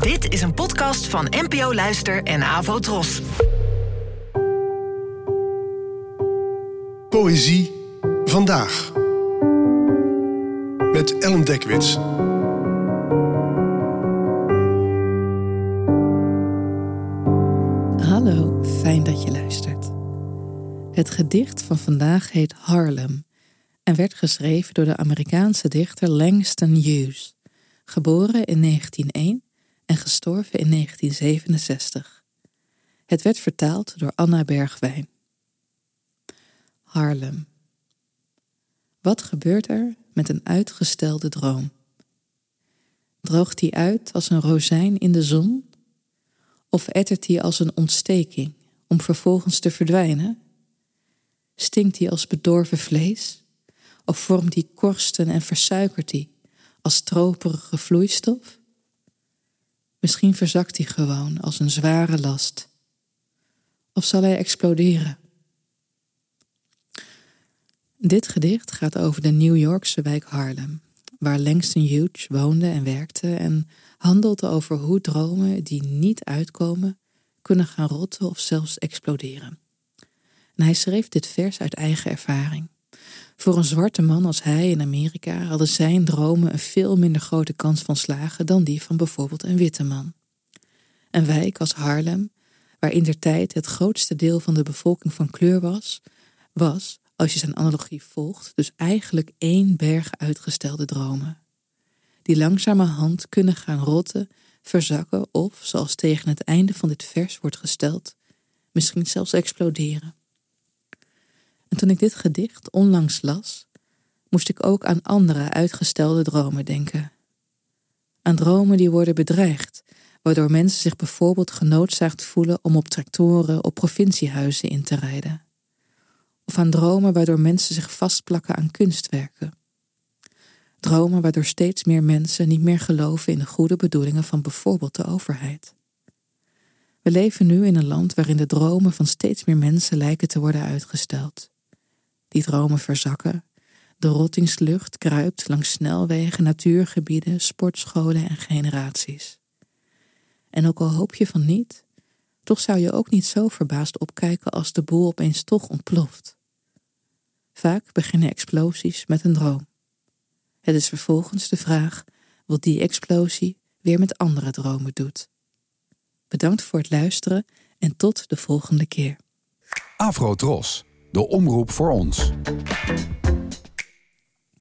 Dit is een podcast van NPO Luister en Avo Tros. Poëzie vandaag. Met Ellen Dekwits. Hallo, fijn dat je luistert. Het gedicht van vandaag heet Harlem en werd geschreven door de Amerikaanse dichter Langston Hughes, geboren in 1901 en gestorven in 1967. Het werd vertaald door Anna Bergwijn. Harlem. Wat gebeurt er met een uitgestelde droom? Droogt die uit als een rozijn in de zon? Of ettert die als een ontsteking om vervolgens te verdwijnen? Stinkt die als bedorven vlees? Of vormt die korsten en versuikert die als stroperige vloeistof? Misschien verzakt hij gewoon als een zware last. Of zal hij exploderen? Dit gedicht gaat over de New Yorkse wijk Harlem, waar Langston Hughes woonde en werkte en handelt over hoe dromen die niet uitkomen kunnen gaan rotten of zelfs exploderen. En hij schreef dit vers uit eigen ervaring. Voor een zwarte man als hij in Amerika hadden zijn dromen een veel minder grote kans van slagen dan die van bijvoorbeeld een witte man. Een wijk als Harlem, waar in der tijd het grootste deel van de bevolking van kleur was, was, als je zijn analogie volgt, dus eigenlijk één berg uitgestelde dromen. Die langzamerhand kunnen gaan rotten, verzakken of, zoals tegen het einde van dit vers wordt gesteld, misschien zelfs exploderen. En toen ik dit gedicht onlangs las, moest ik ook aan andere uitgestelde dromen denken. Aan dromen die worden bedreigd, waardoor mensen zich bijvoorbeeld genoodzaakt voelen om op tractoren op provinciehuizen in te rijden. Of aan dromen waardoor mensen zich vastplakken aan kunstwerken. Dromen waardoor steeds meer mensen niet meer geloven in de goede bedoelingen van bijvoorbeeld de overheid. We leven nu in een land waarin de dromen van steeds meer mensen lijken te worden uitgesteld. Die dromen verzakken. De rottingslucht kruipt langs snelwegen, natuurgebieden, sportscholen en generaties. En ook al hoop je van niet, toch zou je ook niet zo verbaasd opkijken als de boel opeens toch ontploft. Vaak beginnen explosies met een droom. Het is vervolgens de vraag wat die explosie weer met andere dromen doet. Bedankt voor het luisteren en tot de volgende keer. Afro Tros, de omroep voor ons.